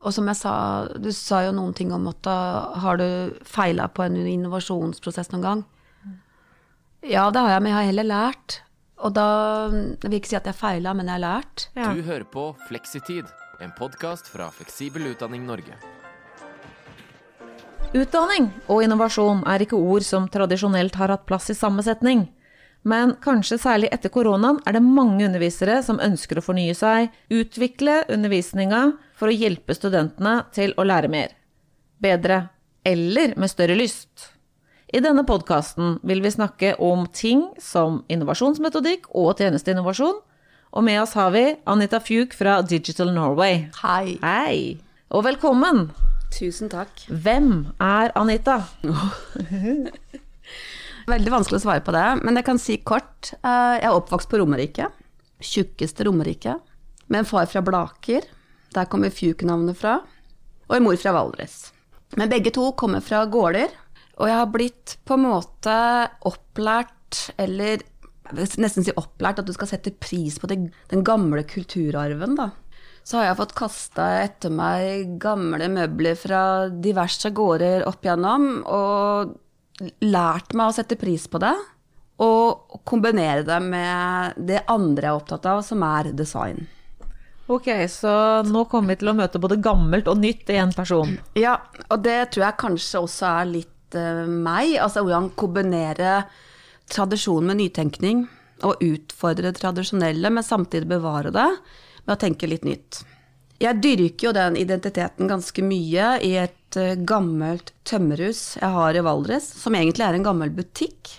Og som jeg sa, du sa jo noen ting om at da har du feila på en innovasjonsprosess noen gang. Ja, det har jeg, men jeg har heller lært. Og da Jeg vil ikke si at jeg feila, men jeg har lært. Ja. Du hører på Fleksitid, en podkast fra Fleksibel utdanning Norge. Utdanning og innovasjon er ikke ord som tradisjonelt har hatt plass i samme setning. Men kanskje særlig etter koronaen er det mange undervisere som ønsker å fornye seg, utvikle undervisninga for å hjelpe studentene til å lære mer. Bedre. Eller med større lyst. I denne podkasten vil vi snakke om ting som innovasjonsmetodikk og tjenesteinnovasjon. Og med oss har vi Anita Fjuk fra Digital Norway. Hei. Hei! Og velkommen! Tusen takk. Hvem er Anita? Veldig vanskelig å svare på det, men jeg kan si kort. Eh, Jeg er oppvokst på Romerike. Tjukkeste Romerike. Med en far fra Blaker. Der kommer Fjuk-navnet fra. Og en mor fra Valdres. Men begge to kommer fra gårder. Og jeg har blitt på en måte opplært, eller nesten si opplært, at du skal sette pris på det, den gamle kulturarven, da. Så har jeg fått kasta etter meg gamle møbler fra diverse gårder opp igjennom, og lært meg å sette pris på det, og kombinere det med det andre jeg er opptatt av, som er design. Ok, så nå kommer vi til å møte både gammelt og nytt i én person. Ja, og det tror jeg kanskje også er litt uh, meg, altså hvordan kombinere tradisjon med nytenkning, og utfordre det tradisjonelle, men samtidig bevare det med å tenke litt nytt. Jeg dyrker jo den identiteten ganske mye i et eh, gammelt tømmerhus jeg har i Valdres, som egentlig er en gammel butikk.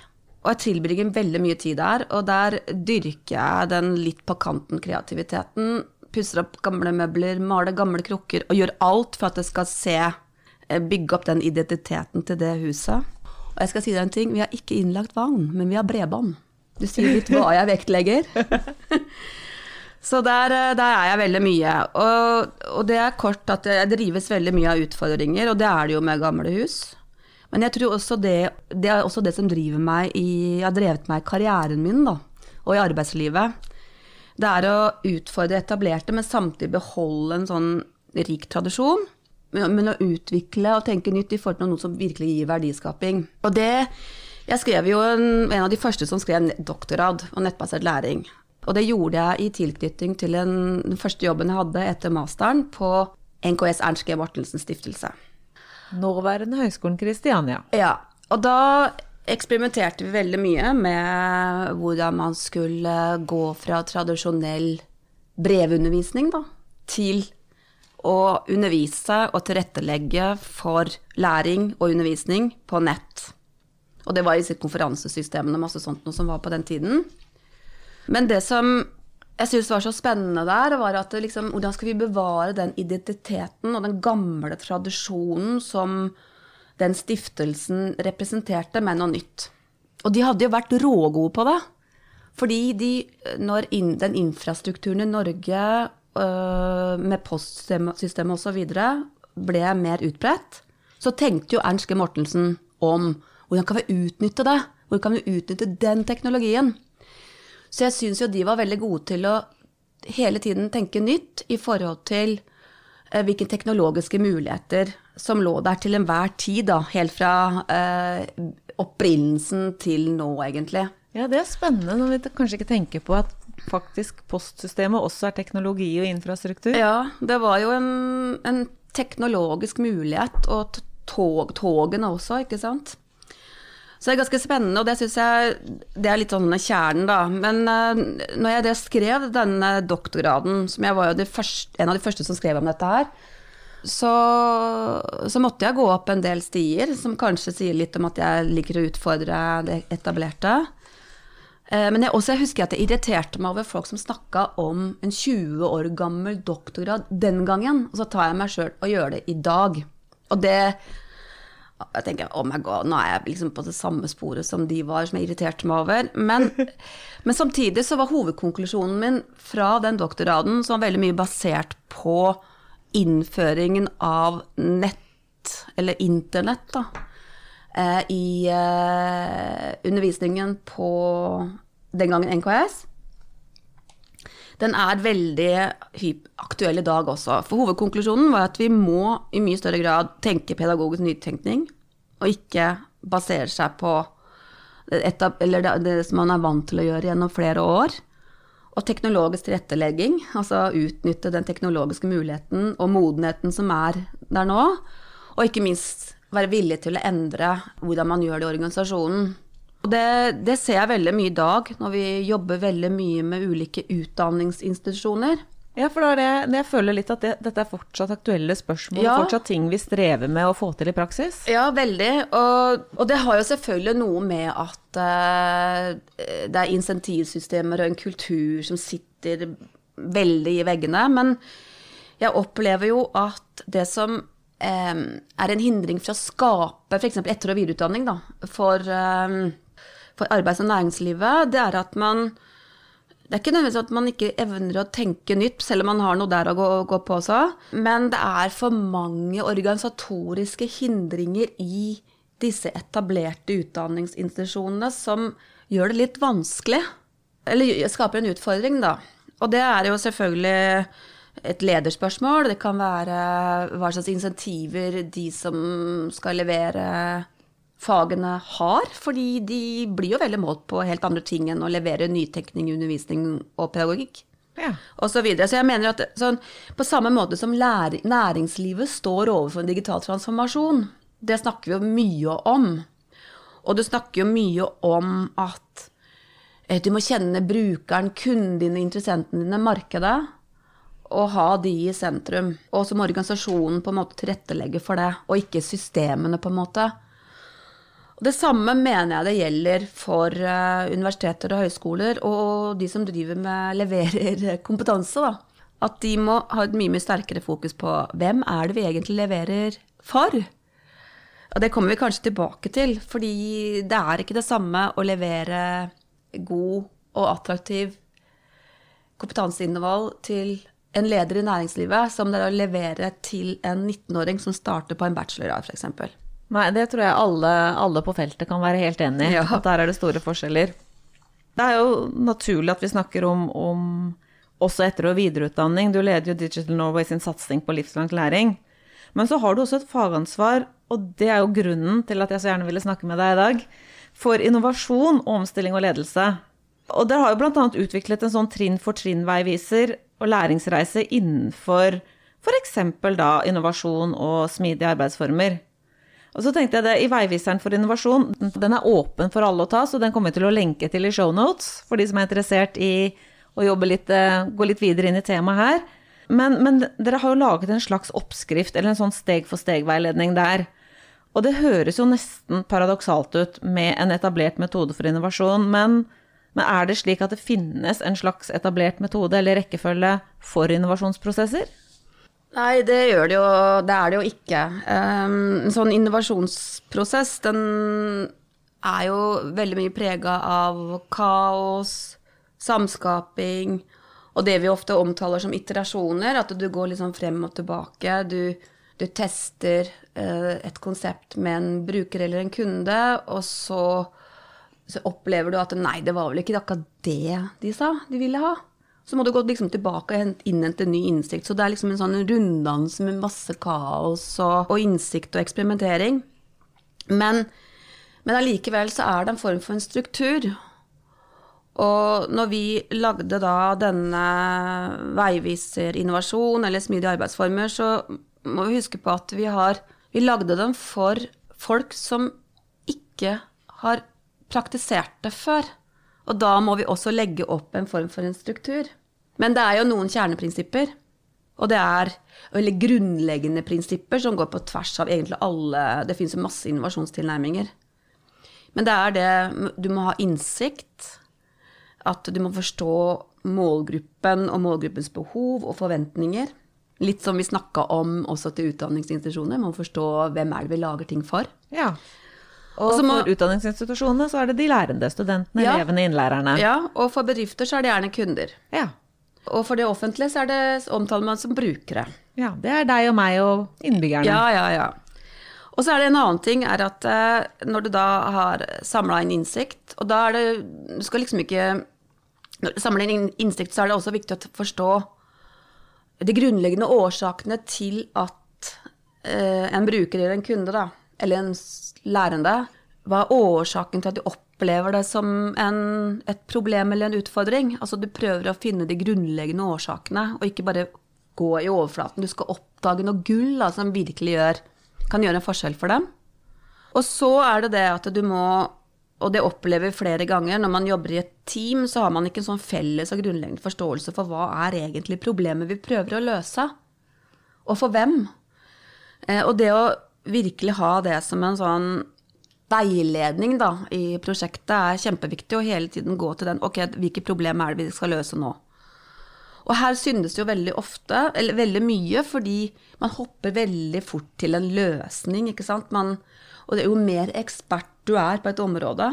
Og jeg tilbringer veldig mye tid der, og der dyrker jeg den litt på kanten kreativiteten. Pusser opp gamle møbler, maler gamle krukker og gjør alt for at jeg skal se eh, Bygge opp den identiteten til det huset. Og jeg skal si deg en ting, vi har ikke innlagt vagn, men vi har bredbånd. Du sier litt hva jeg vektlegger. Så der, eh, der er jeg veldig mye. Og, og det er kort at jeg drives veldig mye av utfordringer, og det er det jo med gamle hus. Men jeg tror også det, det er også det som driver meg i, har drevet meg i karrieren min, da, og i arbeidslivet. Det er å utfordre etablerte, men samtidig beholde en sånn rik tradisjon. Men, å utvikle og tenke nytt i forhold til noe som virkelig gir verdiskaping. Og det Jeg skrev jo en, en av de første som skrev doktorgrad om nettbasert læring. Og det gjorde jeg i tilknytning til en, den første jobben jeg hadde etter masteren på NKS Ernst G. Mortensen stiftelse. Nåværende Høgskolen Kristiania. Ja, og da eksperimenterte vi veldig mye med hvordan man skulle gå fra tradisjonell brevundervisning da, til å undervise og tilrettelegge for læring og undervisning på nett. Og det var i konferansesystemene masse sånt noe som var på den tiden. Men det som jeg syntes var så spennende der, var at liksom, hvordan skal vi bevare den identiteten og den gamle tradisjonen som den stiftelsen representerte, med noe nytt. Og de hadde jo vært rågode på det. Fordi de, når in, den infrastrukturen i Norge øh, med postsystemet osv. ble mer utbredt, så tenkte jo Ernst G. Mortensen om hvordan kan vi utnytte det? Hvordan kan vi utnytte den teknologien? Så jeg syns jo de var veldig gode til å hele tiden tenke nytt i forhold til eh, hvilke teknologiske muligheter som lå der til enhver tid, da, helt fra eh, opprinnelsen til nå, egentlig. Ja, det er spennende når vi kanskje ikke tenker på at faktisk postsystemet også er teknologi og infrastruktur. Ja, det var jo en, en teknologisk mulighet, og tog, togene også, ikke sant. Så det er ganske spennende, og det syns jeg det er litt sånn kjernen, da. Men uh, når jeg skrev denne doktorgraden, som jeg var jo første, en av de første som skrev om dette her, så, så, måtte jeg gå opp en del stier, som kanskje sier litt om at jeg liker å utfordre det etablerte. Uh, men jeg, også jeg husker at jeg irriterte meg over folk som snakka om en 20 år gammel doktorgrad den gangen, og så tar jeg meg sjøl og gjør det i dag. Og det jeg tenker oh my god, nå er jeg liksom på det samme sporet som de var, som jeg irriterte meg over. Men, men samtidig så var hovedkonklusjonen min fra den doktorgraden som var veldig mye basert på innføringen av nett, eller internett, da, eh, i eh, undervisningen på den gangen NKS. Den er veldig aktuell i dag også. For hovedkonklusjonen var at vi må i mye større grad tenke pedagogisk nytenkning, og ikke basere seg på etab- det, det som man er vant til å gjøre gjennom flere år. Og teknologisk tilrettelegging, altså utnytte den teknologiske muligheten og modenheten som er der nå. Og ikke minst være villig til å endre hvordan man gjør det i organisasjonen. Det, det ser jeg veldig mye i dag, når vi jobber veldig mye med ulike utdanningsinstitusjoner. Ja, for da er det, jeg føler litt at det, dette er fortsatt aktuelle spørsmål, Ja. fortsatt ting vi strever med å få til i praksis. Ja, veldig. Og, og det har jo selvfølgelig noe med at uh, det er insentivsystemer og en kultur som sitter veldig i veggene. Men jeg opplever jo at det som um, er en hindring for å skape f.eks. etter- og videreutdanning da, for, eh, for arbeids- og næringslivet, det er at man det er ikke nødvendigvis at man ikke evner å tenke nytt, selv om man har noe der å gå, gå på også. Men det er for mange organisatoriske hindringer i disse etablerte utdanningsinstitusjonene som gjør det litt vanskelig. Eller skaper en utfordring, da. Og det er jo selvfølgelig et lederspørsmål. Det kan være hva slags insentiver de som skal levere fagene har, fordi de blir jo veldig målt på helt andre ting enn å levere nytenkning, undervisning og pedagogikk. Ja. Og så, videre. så jeg mener at sånn, på samme måte som næringslivet står overfor en digital transformasjon, det snakker vi jo mye om. Og du snakker jo mye om at eh, du må kjenne brukeren, kunden dine, interessentene dine, markedet, og ha de i sentrum. Og så må organisasjonen på en måte tilrettelegge for det, og ikke systemene, på en måte. Det samme mener jeg det gjelder for eh, universiteter og høyskoler og de som driver med leverer kompetanse. Da. At de må ha et mye mye sterkere fokus på hvem er det vi egentlig leverer for? Og det kommer vi kanskje tilbake til, fordi det er ikke det samme å levere god og attraktiv kompetanseinnhold til en leder i næringslivet som det er å levere til en 19-åring som starter på en bachelorgrad, f.eks. Nei, det tror jeg alle, alle på feltet kan være helt enig i. Ja. At der er det store forskjeller. Det er jo naturlig at vi snakker om, om også etter- og videreutdanning. Du leder jo Digital Norway sin satsing på livslang læring. Men så har du også et fagansvar, og det er jo grunnen til at jeg så gjerne ville snakke med deg i dag, for innovasjon, omstilling og ledelse. Og dere har jo bl.a. utviklet en sånn trinn for trinn-veiviser og læringsreise innenfor f.eks. da innovasjon og smidige arbeidsformer. Og så tenkte jeg det, I Veiviseren for innovasjon, den er åpen for alle å ta, så den kommer vi til å lenke til i shownotes for de som er interessert i å litt, eh, gå litt videre inn i temaet her. Men, men dere har jo laget en slags oppskrift, eller en sånn steg-for-steg-veiledning der. Og det høres jo nesten paradoksalt ut med en etablert metode for innovasjon, men, men er det slik at det finnes en slags etablert metode eller rekkefølge for innovasjonsprosesser? Nei, det gjør det jo Det er det jo ikke. Um, en sånn innovasjonsprosess, den er jo veldig mye prega av kaos, samskaping, og det vi ofte omtaler som iterasjoner, at du går liksom frem og tilbake. Du, du tester eh, et konsept med en bruker eller en kunde, og så, så opplever du at nei, det var vel ikke akkurat det de sa de ville ha. Så må du gå liksom tilbake og hent- innhente ny innsikt. Så det er liksom en sånn runddans med masse kaos og, og innsikt og eksperimentering. Men, men allikevel så er det en form for en struktur. Og når vi lagde da denne veiviser innovasjon eller smidige arbeidsformer, så må vi huske på at vi har Vi lagde dem for folk som ikke har praktisert det før. Og da må vi også legge opp en form for en struktur. Men det er jo noen kjerneprinsipper. Og det er eller grunnleggende prinsipper som går på tvers av egentlig alle Det fins masse innovasjonstilnærminger. Men det er det Du må ha innsikt. At du må forstå målgruppen og målgruppens behov og forventninger. Litt som vi snakka om også til utdanningsinstitusjoner. Man må forstå hvem er det vi lager ting for. Ja. Og så for utdanningsinstitusjonene så er det de lærende, studentene, Ja. elevene, innlærerne. Ja, Og for bedrifter så er det gjerne kunder. Ja. Og for det offentlige så er det, omtaler man som brukere. Ja, Det er deg og meg og innbyggerne. Ja, ja, ja. Og så er det en annen ting, er at eh, når du da har samla inn innsikt, og da er det Du skal liksom ikke når du samler inn innsikt, så er det også viktig å forstå de grunnleggende årsakene til at eh, en bruker eller en kunde, da, eller en lærende, hva er årsaken til at de opplever det som en, et problem eller en utfordring? Altså du prøver å finne de grunnleggende årsakene, og ikke bare gå i overflaten. Du skal oppdage noe gull da, som virkelig gjør, kan gjøre en forskjell for dem. Og så er det det at du må, og det opplever vi flere ganger, når man jobber i et team, så har man ikke en sånn felles og grunnleggende forståelse for hva er egentlig problemet vi prøver å løse, og for hvem. Eh, Og det å virkelig ha det som en sånn veiledning da, i prosjektet er kjempeviktig, og hele tiden gå til den, ok, hvilke problemer er det vi skal løse nå? Og her syndes det jo veldig ofte, eller veldig mye, fordi man hopper veldig fort til en løsning, ikke sant. Man, og det er jo mer ekspert du er på et område,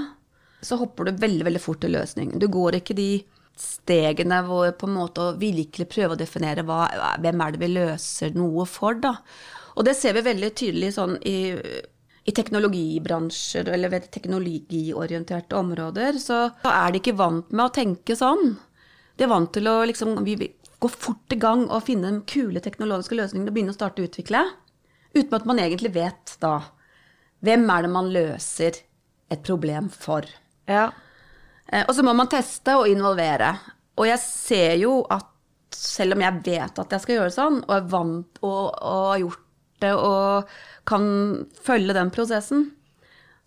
så hopper du veldig, veldig fort til løsning. Du går ikke de stegene hvor på en måte å virkelig prøve å definere hva, hvem er det vi løser noe for, da. Og det ser vi veldig tydelig sånn i, i teknologibransjer eller ved teknologiorienterte områder, så er de ikke vant med å tenke sånn. De er vant til å liksom, gå fort i gang og finne den kule teknologiske løsningen og begynne å starte å utvikle, uten at man egentlig vet da hvem er det man løser et problem for. Ja. Eh, Og så må man teste og involvere. Og jeg ser jo at selv om jeg vet at jeg skal gjøre sånn, og er vant og, og har gjort det og kan følge den prosessen,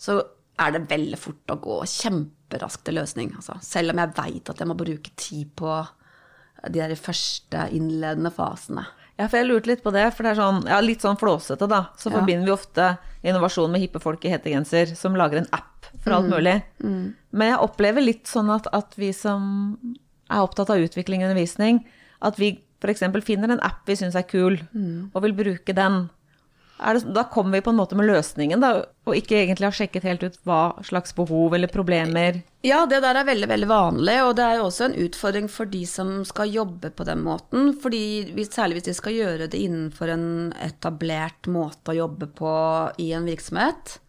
så er det veldig fort å gå kjemperaskt til løsning. Altså. Selv om jeg veit at jeg må bruke tid på de der første innledende fasene. Ja, for jeg lurte litt på det, for det er sånn, ja, litt sånn flåsete, da. Så Ja. forbinder vi ofte innovasjon med hippe folk i hettegenser som lager en app for Mm. alt mulig. Men jeg opplever litt sånn at, at vi som er opptatt av utvikling og undervisning, at vi f.eks. finner en app vi syns er kul, Mm. og vil bruke den. Det, da kommer vi på en måte med løsningen, da, og ikke egentlig har sjekket helt ut hva slags behov eller problemer Ja, det der er veldig, veldig vanlig, og det er jo også en utfordring for de som skal jobbe på den måten. fordi hvis, Særlig hvis de skal gjøre det innenfor en etablert måte å jobbe på i en virksomhet.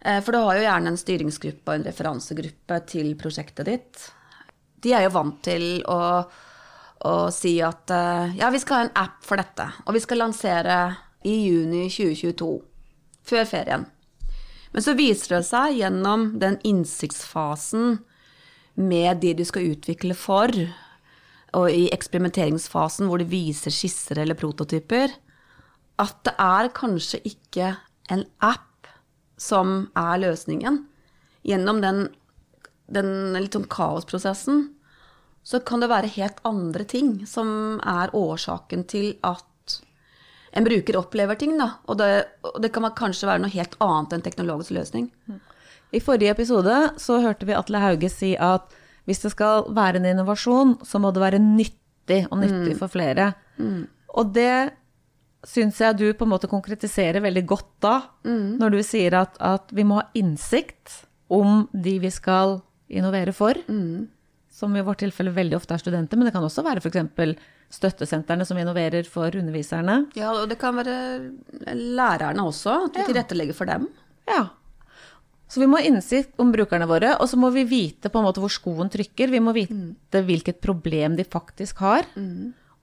Eh, For du har jo gjerne en styringsgruppe og en referansegruppe til prosjektet ditt. De er jo vant til å, å si at eh, ja, vi skal ha en app for dette, og vi skal lansere i juni 2022, før ferien. Men så viser det seg gjennom den innsiktsfasen med de du skal utvikle for, og i eksperimenteringsfasen hvor du viser skisser eller prototyper, at det er kanskje ikke en app som er løsningen. Gjennom den, den litt sånn kaosprosessen så kan det være helt andre ting som er årsaken til at en bruker opplever ting, da. Og det, og det kan kanskje være noe helt annet enn teknologisk løsning. I forrige episode så hørte vi Atle Hauge si at hvis det skal være en innovasjon, så må det være nyttig og nyttig for flere. Og det syns jeg du på en måte konkretiserer veldig godt da, når du sier at, at vi må ha innsikt om de vi skal innovere for. Som i vårt tilfelle veldig ofte er studenter, men det kan også være f.eks. støttesentrene som innoverer for underviserne. Ja, og det kan være lærerne også, at vi tilrettelegger for dem. Ja. Så vi må ha innsikt om brukerne våre, og så må vi vite på en måte hvor skoen trykker. Vi må vite hvilket problem de faktisk har.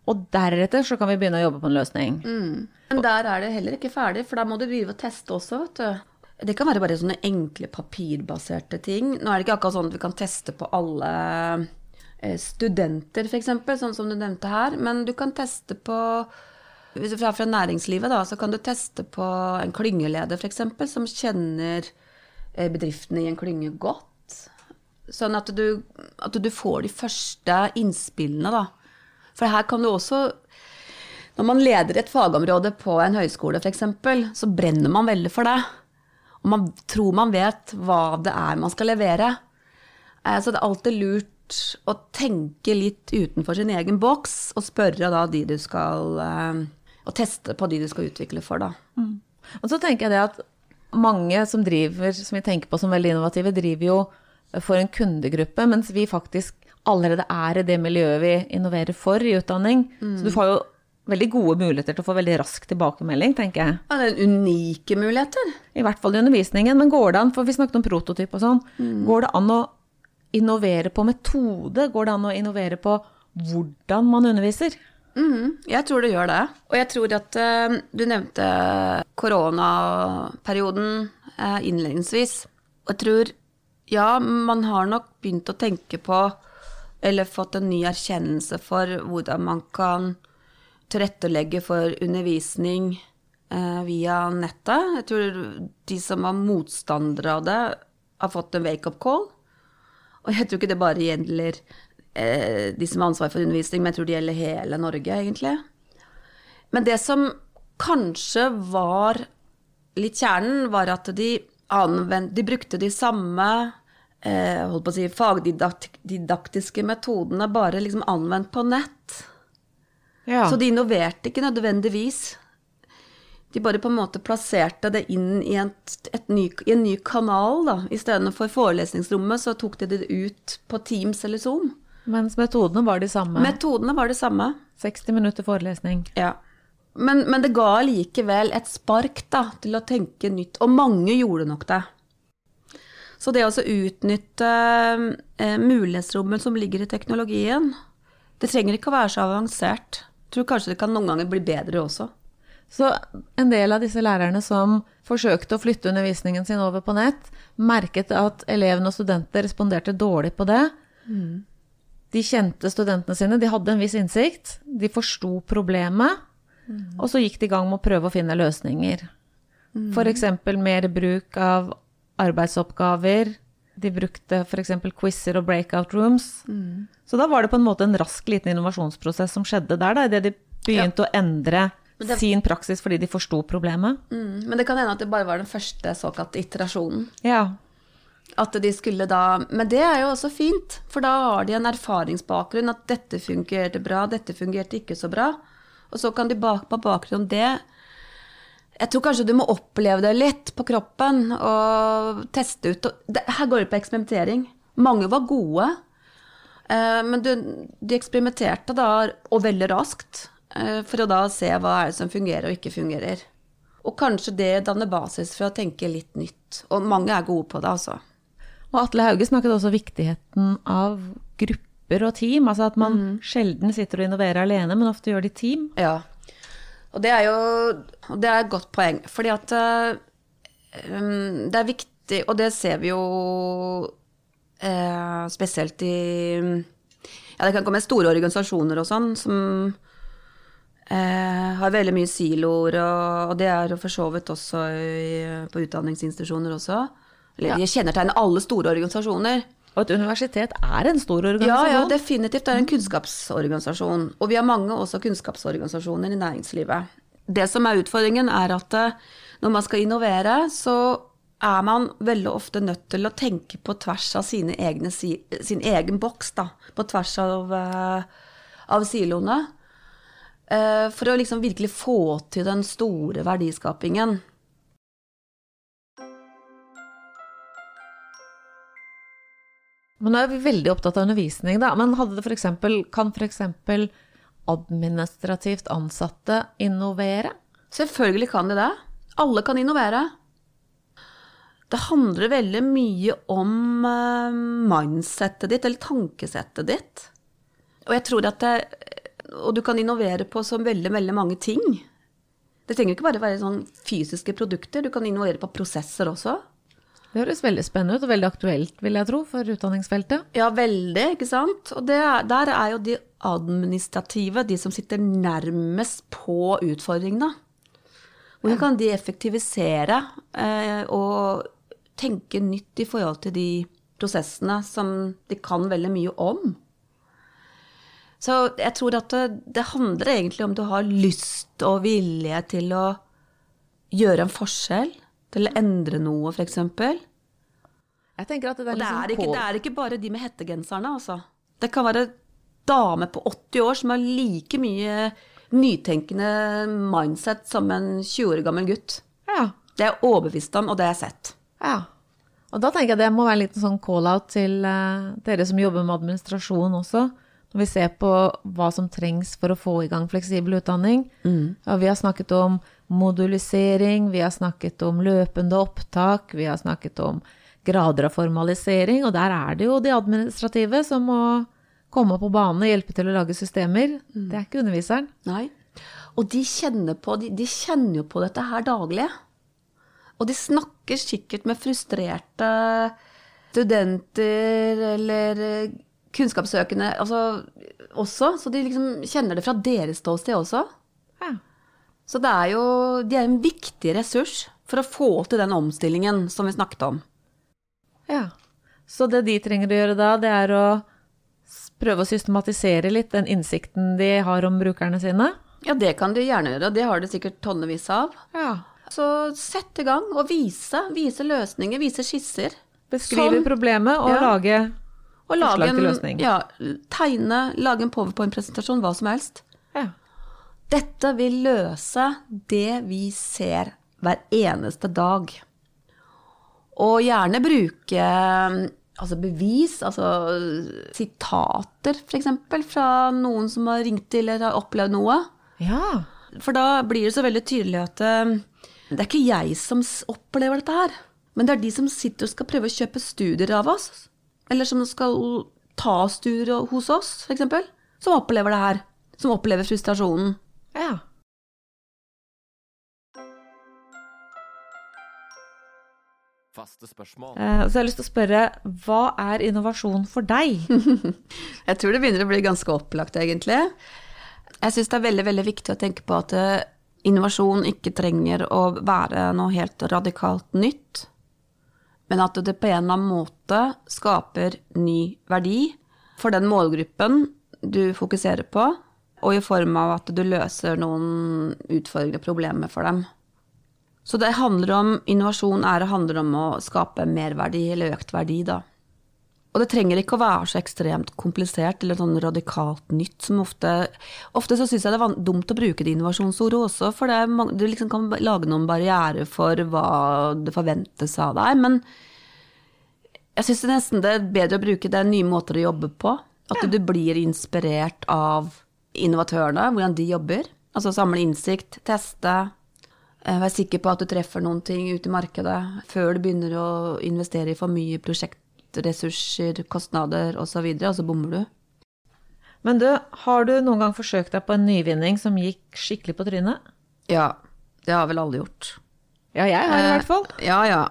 Og deretter så kan vi begynne å jobbe på en løsning. Men der er det heller ikke ferdig, for da må du drive og teste også, vet du. Det kan være bare sånne enkle papirbaserte ting. Nå er det ikke akkurat sånn at vi kan teste på alle eh, studenter, f.eks., sånn som du nevnte her, men du kan teste på hvis du er fra næringslivet, da, så kan du teste på en klyngeleder, f.eks., som kjenner eh, bedriftene i en klynge godt. Sånn at du, at du får de første innspillene, da. For her kan du også Når man leder et fagområde på en høyskole, f.eks., så brenner man veldig for det. Og man tror man vet hva det er man skal levere. Eh, Så det er alltid lurt å tenke litt utenfor sin egen boks, og spørre da de du skal eh, Og teste på de du skal utvikle for, da. Og så tenker jeg det at mange som driver, som vi tenker på som veldig innovative, driver jo for en kundegruppe, mens vi faktisk allerede er i det miljøet vi innoverer for i utdanning. Så du får jo veldig gode muligheter til å få veldig rask tilbakemelding, tenker jeg. Ja, det er unike muligheter. I hvert fall i undervisningen. Men går det an, for vi snakket om prototyp og sånn, går det an å innovere på metode? Går det an å innovere på hvordan man underviser? Mhm, jeg tror det gjør det. Og jeg tror at uh, du nevnte koronaperioden uh, innledningsvis. Og jeg tror ja, man har nok begynt å tenke på, eller fått en ny erkjennelse for hvordan man kan tilrettelegge for undervisning eh, via nettet. Jeg tror de som var motstandere av det, har fått en wake-up call. Og jeg tror ikke det bare gjelder eh, de som har ansvar for undervisning, men jeg tror det gjelder hele Norge, egentlig. Men det som kanskje var litt kjernen, var at de, anvend, de brukte de samme eh, si, fagdidaktiske metodene, bare liksom anvendt på nett. Ja. Så de innoverte ikke nødvendigvis. De bare på en måte plasserte det inn i, et, et ny, i en ny kanal, da. Istedenfor forelesningsrommet, så tok de det ut på Teams eller Zoom. Mens metodene var de samme. Metodene var det samme. 60 minutter forelesning. Ja. Men, men det ga likevel et spark da, til å tenke nytt, og mange gjorde nok det. Så det å utnytte eh, mulighetsrommet som ligger i teknologien, det trenger ikke å være så avansert. Tror kanskje det kan noen ganger bli bedre også. Så en del av disse lærerne som forsøkte å flytte undervisningen sin over på nett, merket at elevene og studenter responderte dårlig på det. De kjente studentene sine, de hadde en viss innsikt, de forsto problemet, og så gikk de i gang med å prøve å finne løsninger. F.eks. mer bruk av arbeidsoppgaver. De brukte f.eks. quizer og breakout rooms. Så da var det på en måte en rask liten innovasjonsprosess som skjedde der, da, idet de begynte å endre det- sin praksis fordi de forsto problemet. Mm, men det kan hende at det bare var den første såkalte iterasjonen. Ja. At de skulle da Men det er jo også fint, for da har de en erfaringsbakgrunn at dette fungerte bra, dette fungerte ikke så bra. Og så kan de bak, på bakgrunn av det Jeg tror kanskje du må oppleve det litt på kroppen og teste ut. Og det, her går det på eksperimentering. Mange var gode, eh, men du, de eksperimenterte da, og veldig raskt, eh, for å da se hva er det som fungerer og ikke fungerer. Og kanskje det danner basis for å tenke litt nytt. Og mange er gode på det, altså. Og Atle Hauge snakket også viktigheten av grupper og team. Altså at man Mm. sjelden sitter og innoverer alene, men ofte gjør det i team. Ja. Og det er jo og det er et godt poeng, fordi at eh, um, det er viktig, og det ser vi jo uh, spesielt i Ja, det kan komme store organisasjoner og sånn som uh, har veldig mye siloer, og, og det er for så vidt også i, på utdanningsinstitusjoner også. Eller de kjennetegner alle store organisasjoner. Og et universitet er en stor organisasjon. ja, definitivt. Det er en kunnskapsorganisasjon. Og vi har mange også kunnskapsorganisasjoner i næringslivet. Det som er utfordringen, er at eh, når man skal innovere, så er man veldig ofte nødt til å tenke på tvers av egne, sin egen boks, da. På tvers av, eh, av siloene. Eh, For å liksom virkelig få til den store verdiskapingen. Men nå er vi veldig opptatt av undervisning, da. Men hadde det for eksempel, kan f.eks. administrativt ansatte innovere? Selvfølgelig kan de det. Alle kan innovere. Det handler veldig mye om eh, mindsettet ditt, eller tankesettet ditt. Og jeg tror at det, Og du kan innovere på så veldig, veldig mange ting. Det trenger ikke bare være sånn fysiske produkter, du kan innovere på prosesser også. Det høres veldig spennende ut, og veldig aktuelt, vil jeg tro, for utdanningsfeltet. Ja, veldig, ikke sant? Og det, er- der er jo de administrative, de som sitter nærmest på utfordringene. Hvordan kan de effektivisere eh, og tenke nytt i forhold til de prosessene som de kan veldig mye om? Så jeg tror at det, det handler egentlig om du har lyst og vilje til å gjøre en forskjell, til å endre noe, f.eks. Jeg tenker at det er Og det liksom er, ikke, det er ikke bare de med hettegenserne, altså. Det kan være dame på 80 år som har like mye nytenkende mindset som en 20 år gammel gutt. Ja. Det er jeg overbevist om, og det har jeg sett. Ja. Og da tenker jeg det må være en liten sånn call-out til eh, dere som jobber med administrasjon også. Når vi ser på hva som trengs for å få i gang fleksibel utdanning. Ja, vi har snakket om modulisering, vi har snakket om løpende opptak, vi har snakket om grader av formalisering, og der er det jo de administrative som må komme på banen og hjelpe til å lage systemer. Det er ikke underviseren. Nei. Og de kjenner, på, de, de kjenner jo på dette her daglig. Og de snakker sikkert med frustrerte studenter eller kunnskapssøkende altså, også, så de liksom kjenner det fra deres ståsted også. Ja. Så det er jo, de er en viktig ressurs for å få til den omstillingen som vi snakket om. ja. Så det de trenger å gjøre da, det er å prøve å systematisere litt den innsikten de har om brukerne sine. Ja, det kan de gjerne gjøre, og det har de sikkert tonnevis av. Ja. Så sett i gang og vise. Vise løsninger, vise skisser. Beskrive Sånn. problemet og Ja. lage Og Forslag til løsning. Ja, tegne, lage en powerpoint-presentasjon, hva som helst. Dette vil løse det vi ser hver eneste dag. Og gjerne bruke altså bevis, altså sitater f.eks. fra noen som har ringt til eller har opplevd noe. ja. For da blir det så veldig tydelig at eh, det er ikke jeg som opplever dette her, men det er de som sitter og skal prøve å kjøpe studier av oss, eller som skal ta studier hos oss, f.eks., som opplever det her. Som opplever frustrasjonen. Ja. Faste spørsmål. Eh, Så jeg har lyst til å spørre, hva er innovasjon for deg? Jeg tror det begynner å bli ganske opplagt, egentlig. Jeg syns det er veldig, veldig viktig å tenke på at eh, innovasjon ikke trenger å være noe helt radikalt nytt, men at det på en eller annen måte skaper ny verdi for den målgruppen du fokuserer på, og i form av at du løser noen utfordrende problemer for dem. Så det handler om innovasjon er, handler om å skape merverdi eller økt verdi, da. Og det trenger ikke å være så ekstremt komplisert eller sånn radikalt nytt som ofte Ofte så syns jeg det er dumt å bruke det innovasjonsordet også, for det du liksom kan lage noen barrierer for hva det forventes av deg. Men jeg syns nesten det er bedre å bruke det nye måter å jobbe på. At du blir inspirert av innovatørene, hvordan de jobber. Altså samle innsikt, teste. eh, Være sikker på at du treffer noen ting ute i markedet før du begynner å investere i for mye prosjektressurser, kostnader osv., og, og så bommer du. Men du, har du noen gang forsøkt deg på en nyvinning som gikk skikkelig på trynet? Ja, det har vel alle gjort. Ja, jeg har i hvert fall. Eh, Ja, ja.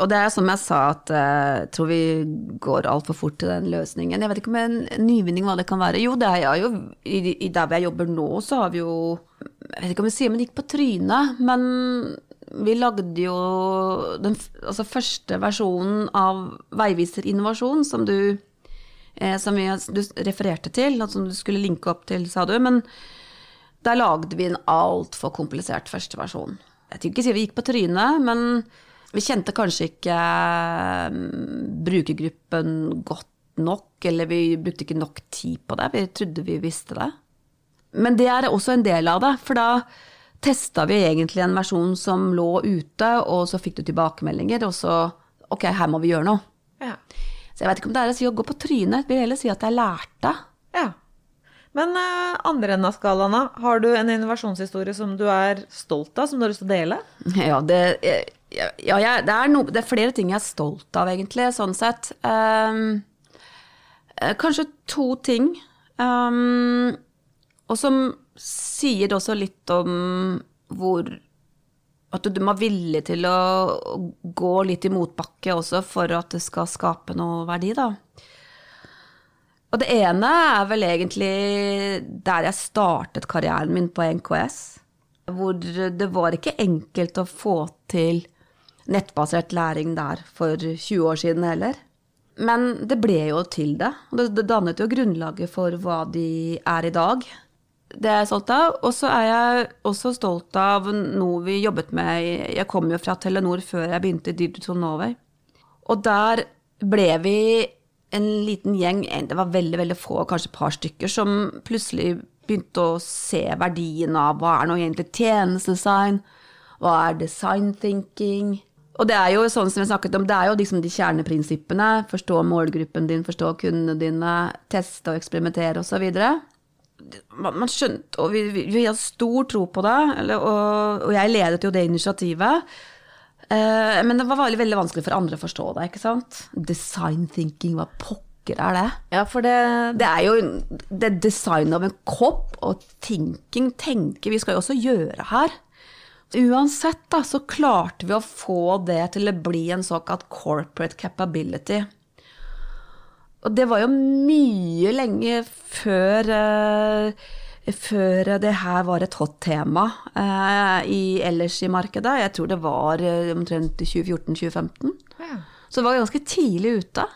Og det er som jeg sa, at eh, jeg tror vi går altfor fort til den løsningen. Jeg vet ikke om en nyvinning hva det kan være. Jo, det er jo i, i der jeg jobber nå, så har vi jo Jeg vet ikke om vi sier men gikk på trynet, men vi lagde jo den altså første versjonen av Veiviser innovasjon, som du eh, som vi, du refererte til, og som du skulle linke opp til, sa du. Men der lagde vi en altfor komplisert første versjon. Jeg tror ikke si vi gikk på trynet, men vi kjente kanskje ikke mm, brukergruppen godt nok, eller vi brukte ikke nok tid på det. Vi trodde vi visste det. Men det er også en del av det, for da testa vi egentlig en versjon som lå ute, og så fikk du tilbakemeldinger, og så ok, her må vi gjøre noe. Ja. Så jeg vet ikke om det er å si å gå på trynet, jeg vil heller si at jeg lærte. ja. Men uh, andre enden av skalaen? Har du en innovasjonshistorie som du er stolt av, som du har lyst til å dele? Ja, det, ja, ja, jeg- det, er no, det er flere ting jeg er stolt av, egentlig, sånn sett. Eh, kanskje to ting. Um, og som sier også litt om hvor At du må være villig til å gå litt i motbakke også for at det skal skape noe verdi, da. Og det ene er vel egentlig der jeg startet karrieren min på NKS. Hvor det var ikke enkelt å få til nettbasert læring der for 20 år siden heller. Men det ble jo til det. Og det, dannet jo grunnlaget for hva de er i dag. Det er jeg stolt av. Og så er jeg også stolt av noe vi jobbet med Jeg kom jo fra Telenor før jeg begynte i Digital Norway. Og der ble vi en liten gjeng, det var veldig veldig få, kanskje et par stykker, som plutselig begynte å se verdien av hva er nå egentlig tjenestedesign, hva er design thinking. Og det er jo sånn som vi snakket om, det er jo liksom de kjerneprinsippene. Forstå målgruppen din, forstå kundene dine, teste og eksperimentere osv. Man, man skjønte, og vi, vi, vi hadde stor tro på det, eller, og, og jeg ledet jo det initiativet. Eh, men det var veldig, veldig vanskelig for andre å forstå det, ikke sant? Design thinking, hva pokker er det? Ja, for det, Det er jo det designet av en kopp og thinking, tenke, vi skal jo også gjøre her. Uansett da, så klarte vi å få det til å bli en såkalt corporate capability. Og det var jo mye lenge før, eh, før det her var et hot tema eh, i, ellers i markedet. Jeg tror det var eh, omtrent 2014-2015. ja. Så det var ganske tidlig ute.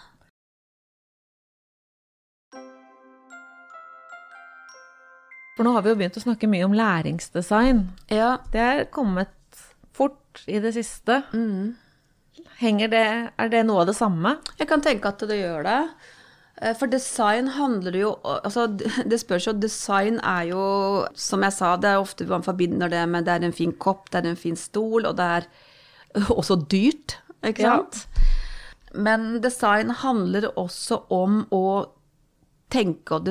For nå har vi jo begynt å snakke mye om læringsdesign. Ja, Det er kommet fort i det siste. Mm. Henger det, er det noe av det samme? Jeg kan tenke at det gjør det. Eh, For design handler jo Altså, det spørs jo Design er jo, som jeg sa, det er ofte man forbinder det med det er en fin kopp, det er en fin stol, og det er også dyrt, ikke Ja. sant? Men design handler også om å tenke og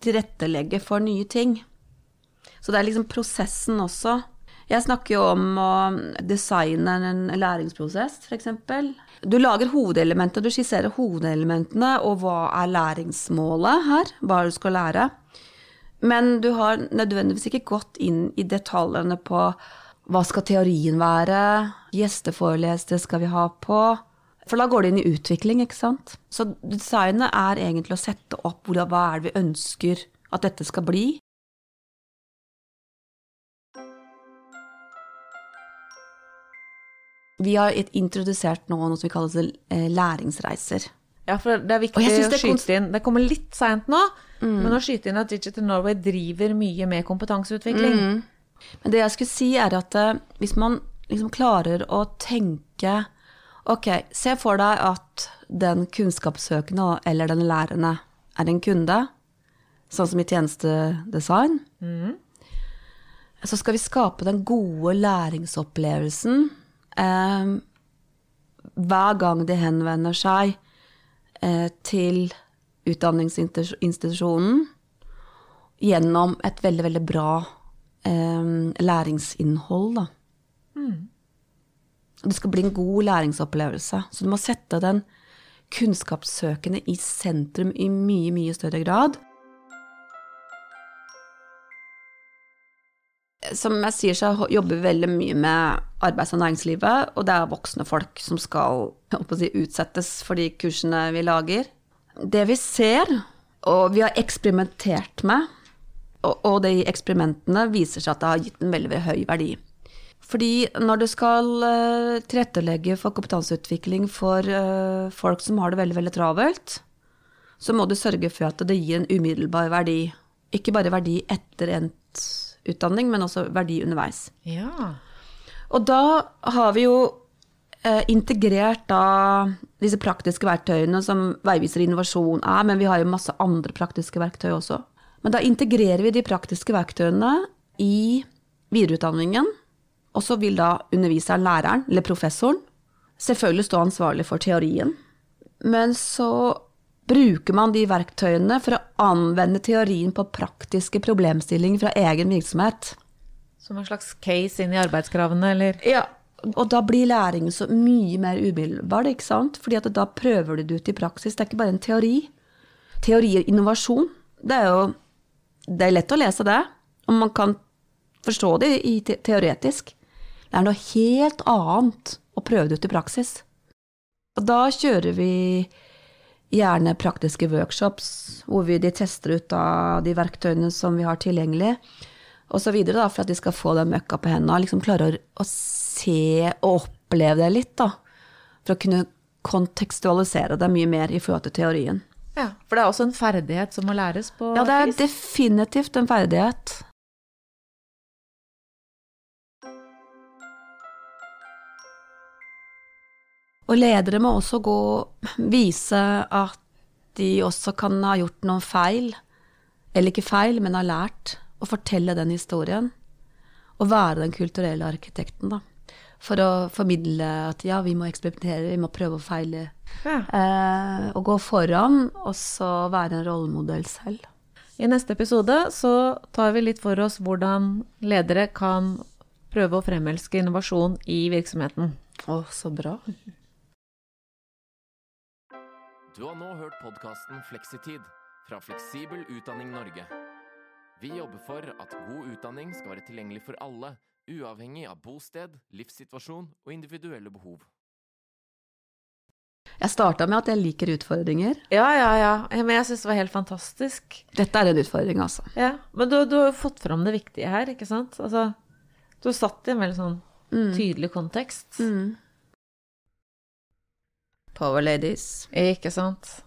tilrettelegge for nye ting. Så det er liksom prosessen også. Jeg snakker jo om å designe en læringsprosess, f.eks. Du lager hovedelementet, du skisserer hovedelementene, og hva er læringsmålet her? Hva du skal lære? Men du har nødvendigvis ikke gått inn i detaljene på hva skal teorien være, gjesteforelesere skal vi ha på? For da går det inn i utvikling, ikke sant? Så designet er egentlig å sette opp hva er det vi ønsker at dette skal bli. Vi har introdusert nå noe som vi kaller eh, læringsreiser. Ja, for det er viktig å det skyte inn Det kommer litt seint nå, men å skyte inn at Digital Norway driver mye med kompetanseutvikling. Men det jeg skulle si er at eh, hvis man liksom klarer å tenke Ok, se for deg at den kunnskapssøkende eller den lærende er en kunde, sånn som i tjenestedesign. Så skal vi skape den gode læringsopplevelsen eh, hver gang de henvender seg eh, til utdanningsinstitusjonen gjennom et veldig, veldig bra eh, læringsinnhold, da. Det skal bli en god læringsopplevelse. Så du må sette den kunnskapssøkende i sentrum i mye, mye større grad. Som jeg sier, så jobber vi veldig mye med arbeids- og næringslivet, og det er voksne folk som skal si, utsettes for de kursene vi lager. Det vi ser, og vi har eksperimentert med, og, de eksperimentene viser seg at det har gitt en veldig høy verdi. Fordi når du skal eh, tilrettelegge for kompetanseutvikling for eh, folk som har det veldig, veldig travelt, så må du sørge for at det gir en umiddelbar verdi. Ikke bare verdi etter endt utdanning, men også verdi underveis. Ja. Og da har vi jo eh, integrert da disse praktiske verktøyene som Veiviser innovasjon er, men vi har jo masse andre praktiske verktøy også. Men da integrerer vi de praktiske verktøyene i videreutdanningen, og så vil da underviseren, læreren eller professoren, selvfølgelig stå ansvarlig for teorien. Men så bruker man de verktøyene for å anvende teorien på praktiske problemstillinger fra egen virksomhet. Som en slags case inn i arbeidskravene, eller Ja, og da blir læringen så mye mer umiddelbar, ikke sant? Fordi at da prøver du det ut i praksis. Det er ikke bare en teori. Teori og innovasjon, det er jo Det er lett å lese det, og man kan forstå det i te teoretisk. Det er noe helt annet å prøve det ut i praksis. Og da kjører vi gjerne praktiske workshops, hvor vi de tester ut da de verktøyene som vi har tilgjengelig, videre, for at de skal få den møkka på hendene, liksom klare å, å se og oppleve det litt, da. For å kunne kontekstualisere det mye mer i forhold til teorien. Ja, for det er også en ferdighet som må læres på Ja, det er definitivt en ferdighet. Og ledere må også gå vise at de også kan ha gjort noen feil, eller ikke feil, men har lært, og fortelle den historien. Og være den kulturelle arkitekten, da. For å formidle at ja, vi må eksperimentere, vi må prøve å feile. Ja. Eh, og gå foran, og så være en rollemodell selv. I neste episode så tar vi litt for oss hvordan ledere kan prøve å fremelske innovasjon i virksomheten. Å, så bra. Du har nå hørt podkasten Fleksitid fra Fleksibel utdanning Norge. Vi jobber for at god utdanning skal være tilgjengelig for alle, uavhengig av bosted, livssituasjon og individuelle behov. Jeg starta med at jeg liker utfordringer. Ja, ja, ja. Men jeg syns det var helt fantastisk. Dette er en utfordring, altså. Ja, Men du, du har jo fått fram det viktige her, ikke sant? Altså, du har satt i en veldig sånn tydelig kontekst. Mm. Power ladies. Ikke sant?